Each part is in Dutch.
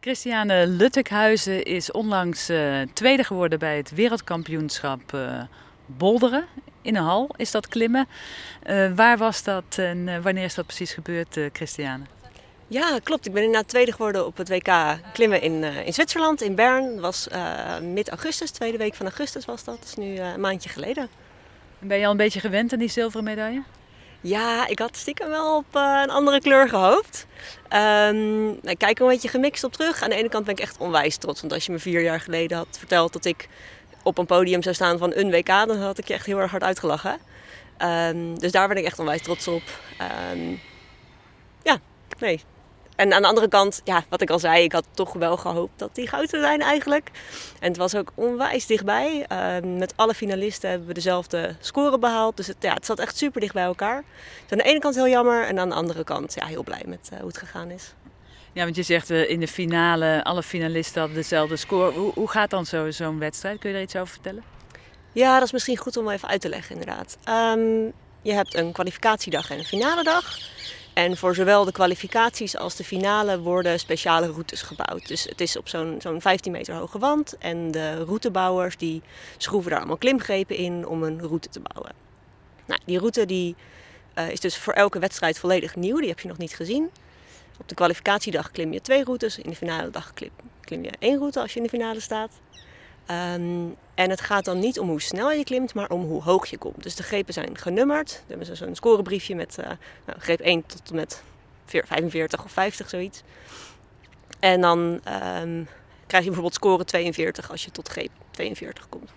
Christiane Luttekhuizen is onlangs uh, tweede geworden bij het wereldkampioenschap uh, Bolderen in een hal. Is dat klimmen? Uh, waar was dat en wanneer is dat precies gebeurd, Christiane? Ja, klopt. Ik ben inderdaad tweede geworden op het WK klimmen in, in Zwitserland, in Bern. Dat was mid-augustus, tweede week van augustus was dat. Dat is nu een maandje geleden. En ben je al een beetje gewend aan die zilveren medaille? Ja, ik had stiekem wel op uh, een andere kleur gehoopt. Um, ik kijk er een beetje gemixt op terug. Aan de ene kant ben ik echt onwijs trots. Want als je me vier jaar geleden had verteld dat ik op een podium zou staan van een WK, dan had ik je echt heel erg hard uitgelachen. Um, dus daar ben ik echt onwijs trots op. Um, ja, nee, en aan de andere kant, ja, wat ik al zei, ik had toch wel gehoopt dat die goud zou zijn eigenlijk. En het was ook onwijs dichtbij. Uh, met alle finalisten hebben we dezelfde score behaald. Dus het, ja, het zat echt super dicht bij elkaar. Dus aan de ene kant heel jammer en aan de andere kant ja, heel blij met uh, hoe het gegaan is. Ja, want je zegt uh, in de finale, alle finalisten hadden dezelfde score. Hoe, hoe gaat dan zo'n zo wedstrijd? Kun je daar iets over vertellen? Ja, dat is misschien goed om even uit te leggen inderdaad. Um, je hebt een kwalificatiedag en een finale dag. En voor zowel de kwalificaties als de finale worden speciale routes gebouwd. Dus het is op zo'n zo'n 15 meter hoge wand. En de routebouwers die schroeven daar allemaal klimgrepen in om een route te bouwen. Nou, die route die, uh, is dus voor elke wedstrijd volledig nieuw. Die heb je nog niet gezien. Op de kwalificatiedag klim je twee routes. In de finale dag klim je één route als je in de finale staat. Um, en het gaat dan niet om hoe snel je klimt, maar om hoe hoog je komt. Dus de grepen zijn genummerd. We hebben zo'n scorebriefje met uh, nou, greep 1 tot en met 45 of 50, zoiets. En dan um, krijg je bijvoorbeeld score 42 als je tot greep 42 komt.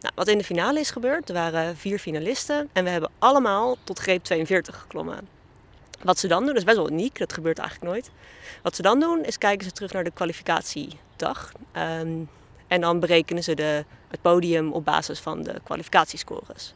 Nou, wat in de finale is gebeurd, er waren vier finalisten en we hebben allemaal tot greep 42 geklommen. Wat ze dan doen, is best wel uniek, dat gebeurt eigenlijk nooit. Wat ze dan doen, is kijken ze terug naar de kwalificatiedag. Um, en dan berekenen ze de, het podium op basis van de kwalificatiescores.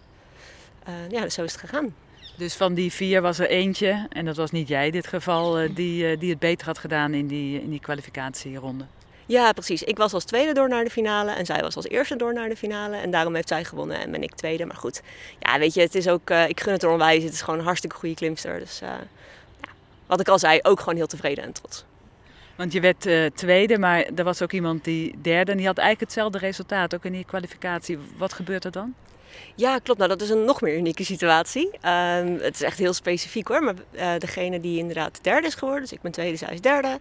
Uh, ja, dus zo is het gegaan. Dus van die vier was er eentje, en dat was niet jij in dit geval, uh, die, uh, die het beter had gedaan in die, in die kwalificatieronde. Ja, precies. Ik was als tweede door naar de finale en zij was als eerste door naar de finale. En daarom heeft zij gewonnen en ben ik tweede. Maar goed, ja, weet je, het is ook, ik gun het er onwijs. Het is gewoon een hartstikke goede klimster. Dus ja, wat ik al zei, ook gewoon heel tevreden en trots. Want je werd uh, tweede, maar er was ook iemand die derde. En die had eigenlijk hetzelfde resultaat, ook in die kwalificatie. Wat gebeurt er dan? Ja, klopt. Nou, dat is een nog meer unieke situatie. Um, het is echt heel specifiek hoor. Maar uh, degene die inderdaad derde is geworden, dus ik ben tweede, zij is derde.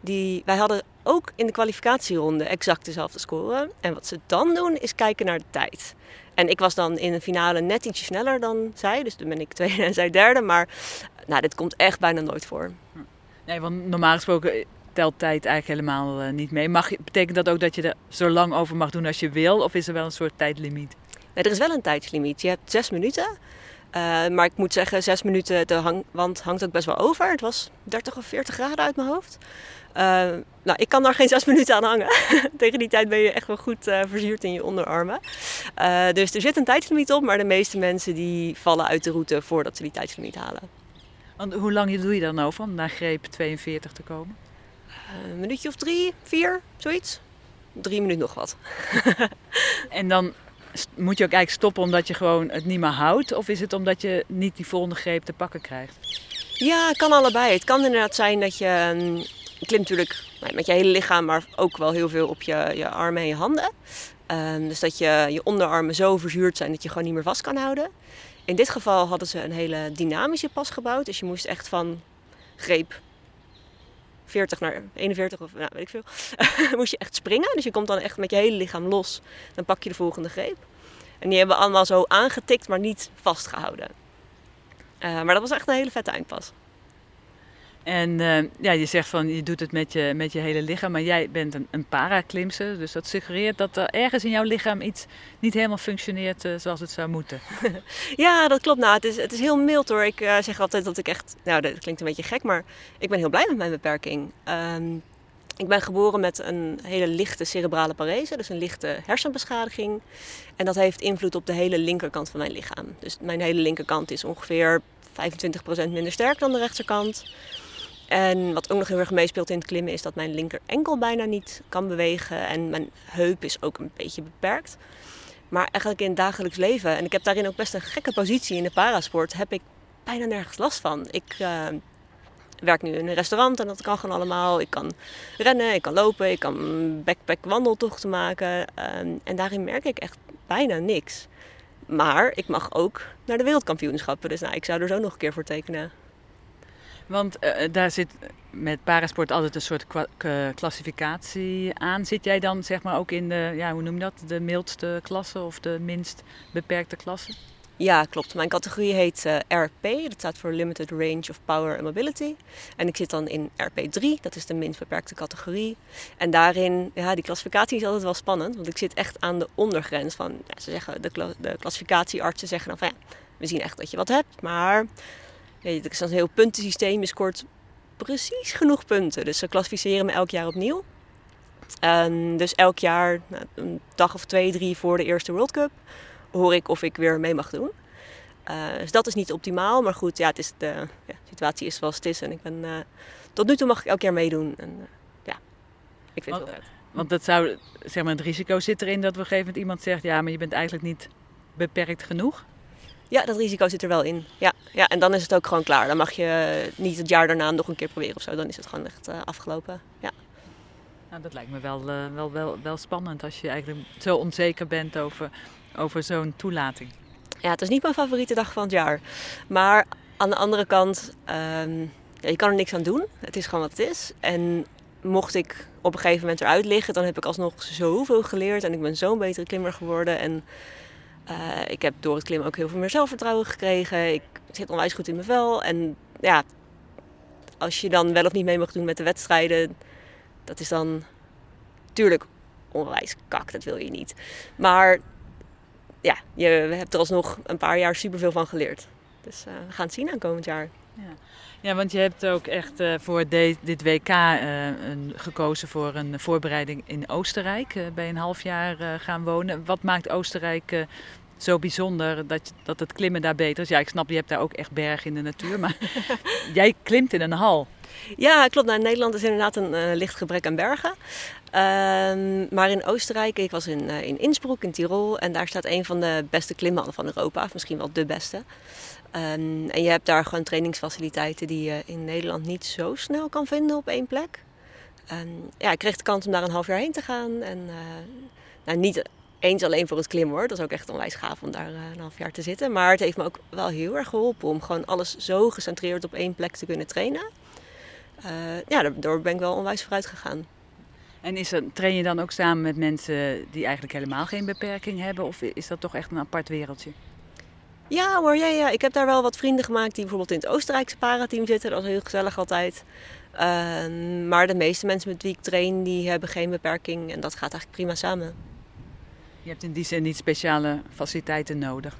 Die, wij hadden ook in de kwalificatieronde exact dezelfde score. En wat ze dan doen, is kijken naar de tijd. En ik was dan in de finale net ietsje sneller dan zij. Dus dan ben ik tweede en zij derde. Maar nou, dit komt echt bijna nooit voor. Nee, want normaal gesproken telt tijd eigenlijk helemaal uh, niet mee. Mag, betekent dat ook dat je er zo lang over mag doen als je wil? Of is er wel een soort tijdlimiet? Nee, er is wel een tijdslimiet. Je hebt zes minuten. Uh, maar ik moet zeggen, zes minuten, de hang, want hangt ook best wel over. Het was 30 of 40 graden uit mijn hoofd. Uh, nou, ik kan daar geen zes minuten aan hangen. Tegen die tijd ben je echt wel goed uh, verzuurd in je onderarmen. dus er zit een tijdslimiet op, maar de meeste mensen die vallen uit de route voordat ze die tijdslimiet halen. Want hoe lang doe je dan over om naar greep 42 te komen? Een minuutje of drie, vier, zoiets. Drie minuten nog wat. en dan moet je ook eigenlijk stoppen omdat je gewoon het niet meer houdt? Of is het omdat je niet die volgende greep te pakken krijgt? Ja, het kan allebei. Het kan inderdaad zijn dat je... Je klimt natuurlijk met je hele lichaam, maar ook wel heel veel op je, je armen en je handen. Um, dus dat je, je onderarmen zo verzuurd zijn dat je gewoon niet meer vast kan houden. In dit geval hadden ze een hele dynamische pas gebouwd. Dus je moest echt van greep 40 naar 41 of nou, weet ik veel, moest je echt springen. Dus je komt dan echt met je hele lichaam los. Dan pak je de volgende greep. En die hebben we allemaal zo aangetikt, maar niet vastgehouden. Uh, maar dat was echt een hele vette eindpas. En uh, ja, je zegt van je doet het met je, met je hele lichaam, maar jij bent een, een paraklimser. Dus dat suggereert dat er ergens in jouw lichaam iets niet helemaal functioneert uh, zoals het zou moeten. ja, dat klopt. Nou, het is, het is heel mild hoor. Ik uh, zeg altijd dat ik echt, nou dat klinkt een beetje gek, maar ik ben heel blij met mijn beperking. Um, ik ben geboren met een hele lichte cerebrale parese, dus een lichte hersenbeschadiging. En dat heeft invloed op de hele linkerkant van mijn lichaam. Dus mijn hele linkerkant is ongeveer 25% minder sterk dan de rechterkant. En wat ook nog heel erg meespeelt in het klimmen is dat mijn linker enkel bijna niet kan bewegen. En mijn heup is ook een beetje beperkt. Maar eigenlijk in het dagelijks leven, en ik heb daarin ook best een gekke positie in de parasport, heb ik bijna nergens last van. Ik, uh, werk nu in een restaurant en dat kan gewoon allemaal. Ik kan rennen, ik kan lopen, ik kan backpack wandeltochten maken. Ehm, en daarin merk ik echt bijna niks. Maar ik mag ook naar de wereldkampioenschappen. Dus nou, ik zou er zo nog een keer voor tekenen. Want uh, daar zit met parasport altijd een soort klassificatie aan. Zit jij dan zeg maar ook in de, ja, hoe noem je dat, de mildste klasse of de minst beperkte klasse? Ja, klopt. Mijn categorie heet eh, RP, dat staat voor Limited Range of Power and Mobility. En ik zit dan in RP3, dat is de minst beperkte categorie. En daarin, ja, die klassificatie is altijd wel spannend, want ik zit echt aan de ondergrens van, ja, ze zeggen, de, de klassificatieartsen zeggen dan van ja, we zien echt dat je wat hebt, maar ja, het is een heel puntensysteem, je scoort precies genoeg punten. Dus ze klassificeren me elk jaar opnieuw. Um, dus elk jaar, nou, een dag of twee, drie voor de eerste World Cup, hoor ik of ik weer mee mag doen. Uh, dus dat is niet optimaal, maar goed, ja, het is de ja, situatie is zoals het is. En ik ben, uh, tot nu toe mag ik elk jaar meedoen. En uh, ja, ik vind het wel vet. Want dat zou, zeg maar, het risico zit erin dat op een gegeven moment iemand zegt: ja, maar je bent eigenlijk niet beperkt genoeg. Ja, dat risico zit er wel in. Ja, ja, en dan is het ook gewoon klaar. Dan mag je niet het jaar daarna nog een keer proberen of zo. Dan is het gewoon echt afgelopen. Ja. Nou, dat lijkt me wel, wel, wel, wel spannend als je eigenlijk zo onzeker bent over over zo'n toelating? Ja, het is niet mijn favoriete dag van het jaar. Maar aan de andere kant, um, ja, je kan er niks aan doen. Het is gewoon wat het is. En mocht ik op een gegeven moment eruit liggen, dan heb ik alsnog zoveel geleerd. En ik ben zo'n betere klimmer geworden. En uh, ik heb door het klimmen ook heel veel meer zelfvertrouwen gekregen. Ik zit onwijs goed in mijn vel. En ja, als je dan wel of niet mee mag doen met de wedstrijden, dat is dan tuurlijk onwijs kak. Dat wil je niet. Maar ja, je hebt er alsnog een paar jaar superveel van geleerd. Dus uh, we gaan het zien aan komend jaar. Ja. Want je hebt ook echt uh, voor dit WK gekozen voor een voorbereiding in Oostenrijk. Bij een half jaar gaan wonen. Wat maakt Oostenrijk zo bijzonder dat, dat het klimmen daar beter is? Ja, ik snap, je hebt daar ook echt bergen in de natuur. Maar jij klimt in een hal. Ja, klopt. Nou, in Nederland is inderdaad een licht gebrek aan bergen. Um, maar in Oostenrijk, ik was in, uh, in Innsbruck, in Tirol. En daar staat een van de beste klimhallen van Europa. Of misschien wel de beste. Um, en je hebt daar gewoon trainingsfaciliteiten die je in Nederland niet zo snel kan vinden op één plek. Um, ja, ik kreeg de kans om daar een half jaar heen te gaan. En uh, nou, niet eens alleen voor het klimmen hoor. Dat is ook echt onwijs gaaf om daar uh, een half jaar te zitten. Maar het heeft me ook wel heel erg geholpen om gewoon alles zo gecentreerd op één plek te kunnen trainen. ja, daardoor ben ik wel onwijs vooruit gegaan. En is er, train je dan ook samen met mensen die eigenlijk helemaal geen beperking hebben? Of is dat toch echt een apart wereldje? Ja hoor, ja, ja. ik heb daar wel wat vrienden gemaakt die bijvoorbeeld in het Oostenrijkse parateam zitten. Dat is heel gezellig altijd. Uh, maar de meeste mensen met wie ik train, die hebben geen beperking. En dat gaat eigenlijk prima samen. Je hebt in die zin niet speciale faciliteiten nodig?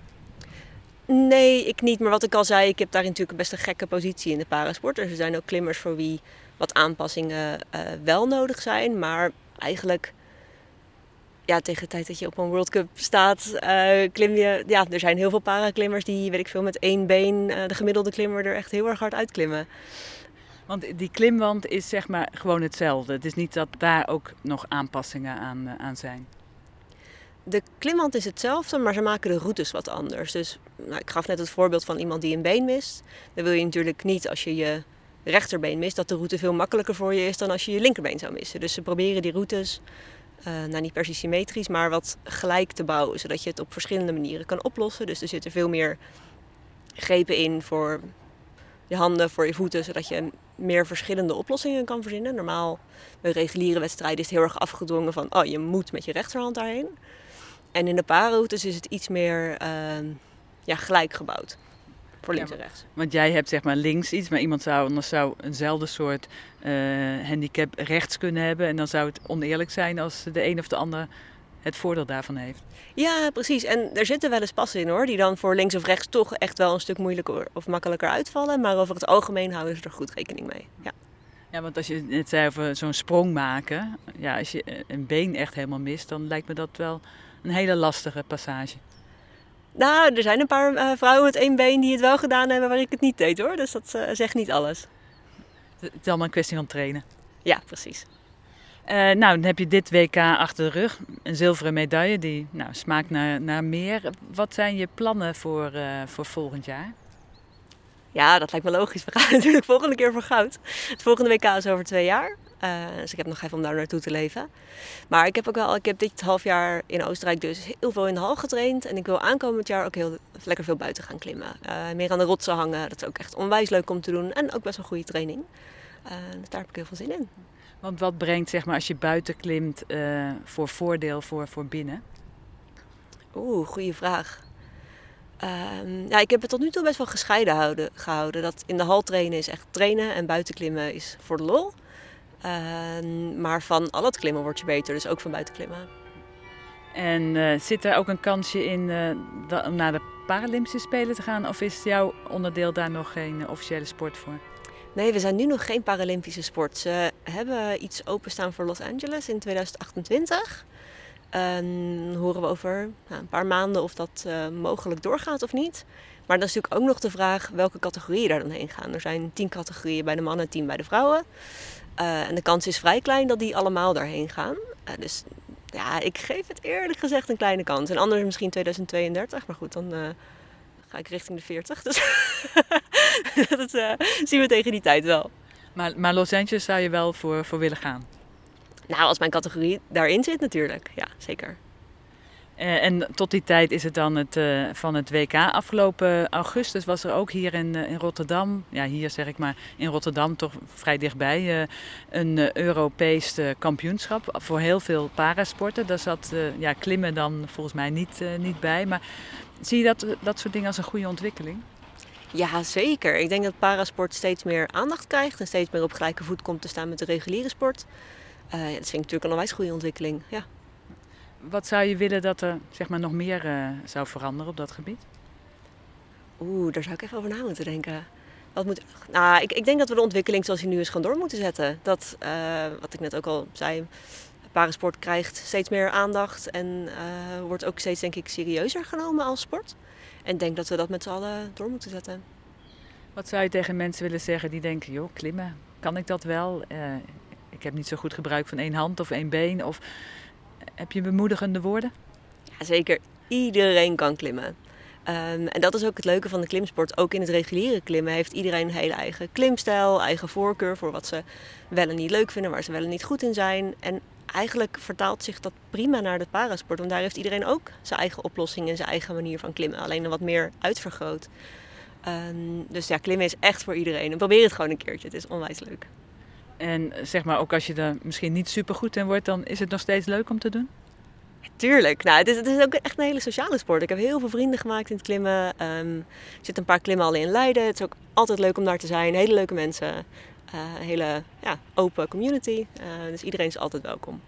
Nee, ik niet. Maar wat ik al zei, ik heb daar natuurlijk best een gekke positie in de parasport. Er zijn ook klimmers voor wie wat aanpassingen uh, wel nodig zijn. Maar eigenlijk, ja, tegen de tijd dat je op een World Cup staat, uh, klim je. Ja, er zijn heel veel paraklimmers die, weet ik veel, met één been uh, de gemiddelde klimmer er echt heel erg hard uitklimmen. Want die klimwand is zeg maar gewoon hetzelfde. Het is niet dat daar ook nog aanpassingen aan, aan zijn. De klimwand is hetzelfde, maar ze maken de routes wat anders. Dus nou, ik gaf net het voorbeeld van iemand die een been mist. Dan wil je natuurlijk niet als je je rechterbeen mist, dat de route veel makkelijker voor je is dan als je je linkerbeen zou missen. Dus ze proberen die routes, uh, nou niet per se symmetrisch, maar wat gelijk te bouwen, zodat je het op verschillende manieren kan oplossen. Dus er zitten veel meer grepen in voor je handen, voor je voeten, zodat je meer verschillende oplossingen kan verzinnen. Normaal bij reguliere wedstrijden is het heel erg afgedwongen van, oh je moet met je rechterhand daarheen. En in de paarroutes is het iets meer uh, ja, gelijk gebouwd voor links en rechts. Want jij hebt zeg maar links iets, maar iemand zou anders zou eenzelfde soort uh, handicap rechts kunnen hebben. En dan zou het oneerlijk zijn als de een of de ander het voordeel daarvan heeft. Ja, precies. En er zitten wel eens passen in hoor, die dan voor links of rechts toch echt wel een stuk moeilijker of makkelijker uitvallen. Maar over het algemeen houden ze er goed rekening mee. Ja. Ja, want als je net zei over zo'n sprong maken, ja, als je een been echt helemaal mist, dan lijkt me dat wel een hele lastige passage. Nou, er zijn een paar uh, vrouwen met één been die het wel gedaan hebben waar ik het niet deed hoor. Dus dat uh, zegt niet alles. Het is allemaal een kwestie van trainen. Ja, precies. Uh, nou, dan heb je dit WK achter de rug. Een zilveren medaille die nou, smaakt naar, naar meer. Wat zijn je plannen voor, voor volgend jaar? Ja, dat lijkt me logisch. We gaan natuurlijk volgende keer voor goud. Het volgende WK is over twee jaar. Uh, dus ik heb nog even om daar naartoe te leven. Maar ik heb ook wel, ik heb dit half jaar in Oostenrijk dus heel veel in de hal getraind. En ik wil aankomend jaar ook heel lekker veel buiten gaan klimmen. Uh, meer aan de rotsen hangen. Dat is ook echt onwijs leuk om te doen. En ook best wel goede training. Uh, dus daar heb ik heel veel zin in. Want wat brengt, zeg maar, als je buiten klimt, voor voordeel voor, voor binnen? Oeh, goede vraag. Uh, ja, ik heb het tot nu toe best wel gescheiden houden, gehouden. Dat in de hal trainen is echt trainen en buiten klimmen is voor de lol. Uh, maar van al het klimmen word je beter, dus ook van buiten klimmen. En uh, zit er ook een kansje in eh, om naar de Paralympische Spelen te gaan? Of is jouw onderdeel daar nog geen officiële sport voor? Nee, we zijn nu nog geen Paralympische sport. Ze hebben iets openstaan voor Los Angeles in 2028. En horen we over nou, een paar maanden of dat uh, mogelijk doorgaat of niet. Maar dan is natuurlijk ook nog de vraag welke categorieën daar dan heen gaan. Er zijn tien categorieën bij de mannen, tien bij de vrouwen. Uh, en de kans is vrij klein dat die allemaal daarheen gaan. Uh, dus ja, ik geef het eerlijk gezegd een kleine kans. En anders misschien 2032, maar goed, dan ga ik richting de 40. Dus dat zien we tegen die tijd wel. Maar, maar Los Angeles zou je wel voor, voor willen gaan? Nou, als mijn categorie daarin zit natuurlijk. Ja, zeker. Uh, en tot die tijd is het dan het, uh, van het WK. Afgelopen augustus was er ook hier in, uh, in Rotterdam, ja hier zeg ik maar, in Rotterdam toch vrij dichtbij, een Europees kampioenschap voor heel veel parasporten. Daar zat ja, klimmen dan volgens mij niet, niet bij. Maar zie je dat, dat soort dingen als een goede ontwikkeling? Ja, zeker. Ik denk dat parasport steeds meer aandacht krijgt en steeds meer op gelijke voet komt te staan met de reguliere sport. Dat vind ik natuurlijk een onwijs goede ontwikkeling. Ja. Wat zou je willen dat er zeg maar, nog meer uh, zou veranderen op dat gebied? Oeh, daar zou ik even over na moeten denken. Wat moet... nou, ik, ik denk dat we de ontwikkeling zoals die nu is gaan door moeten zetten. Dat, uh, wat ik net ook al zei, parasport krijgt steeds meer aandacht en wordt ook steeds denk ik serieuzer genomen als sport. En ik denk dat we dat met z'n allen door moeten zetten. Wat zou je tegen mensen willen zeggen die denken, joh, klimmen, kan ik dat wel? ik heb niet zo goed gebruik van één hand of één been? Of heb je bemoedigende woorden? Ja, zeker. Iedereen kan klimmen. Um, en dat is ook het leuke van de klimsport. Ook in het reguliere klimmen heeft iedereen een hele eigen klimstijl, eigen voorkeur voor wat ze wel en niet leuk vinden, waar ze wel en niet goed in zijn. En eigenlijk vertaalt zich dat prima naar de parasport, want daar heeft iedereen ook zijn eigen oplossing en zijn eigen manier van klimmen, alleen een wat meer uitvergroot. Um, dus ja, klimmen is echt voor iedereen. En probeer het gewoon een keertje, het is onwijs leuk. En zeg maar, ook als je er misschien niet super goed in wordt, dan is het nog steeds leuk om te doen? Tuurlijk. Nou, het, is, het is ook echt een hele sociale sport. Ik heb heel veel vrienden gemaakt in het klimmen. Um, er zitten een paar klimhallen in Leiden. Het is ook altijd leuk om daar te zijn. Hele leuke mensen. Een hele ja, open community. Uh, dus iedereen is altijd welkom.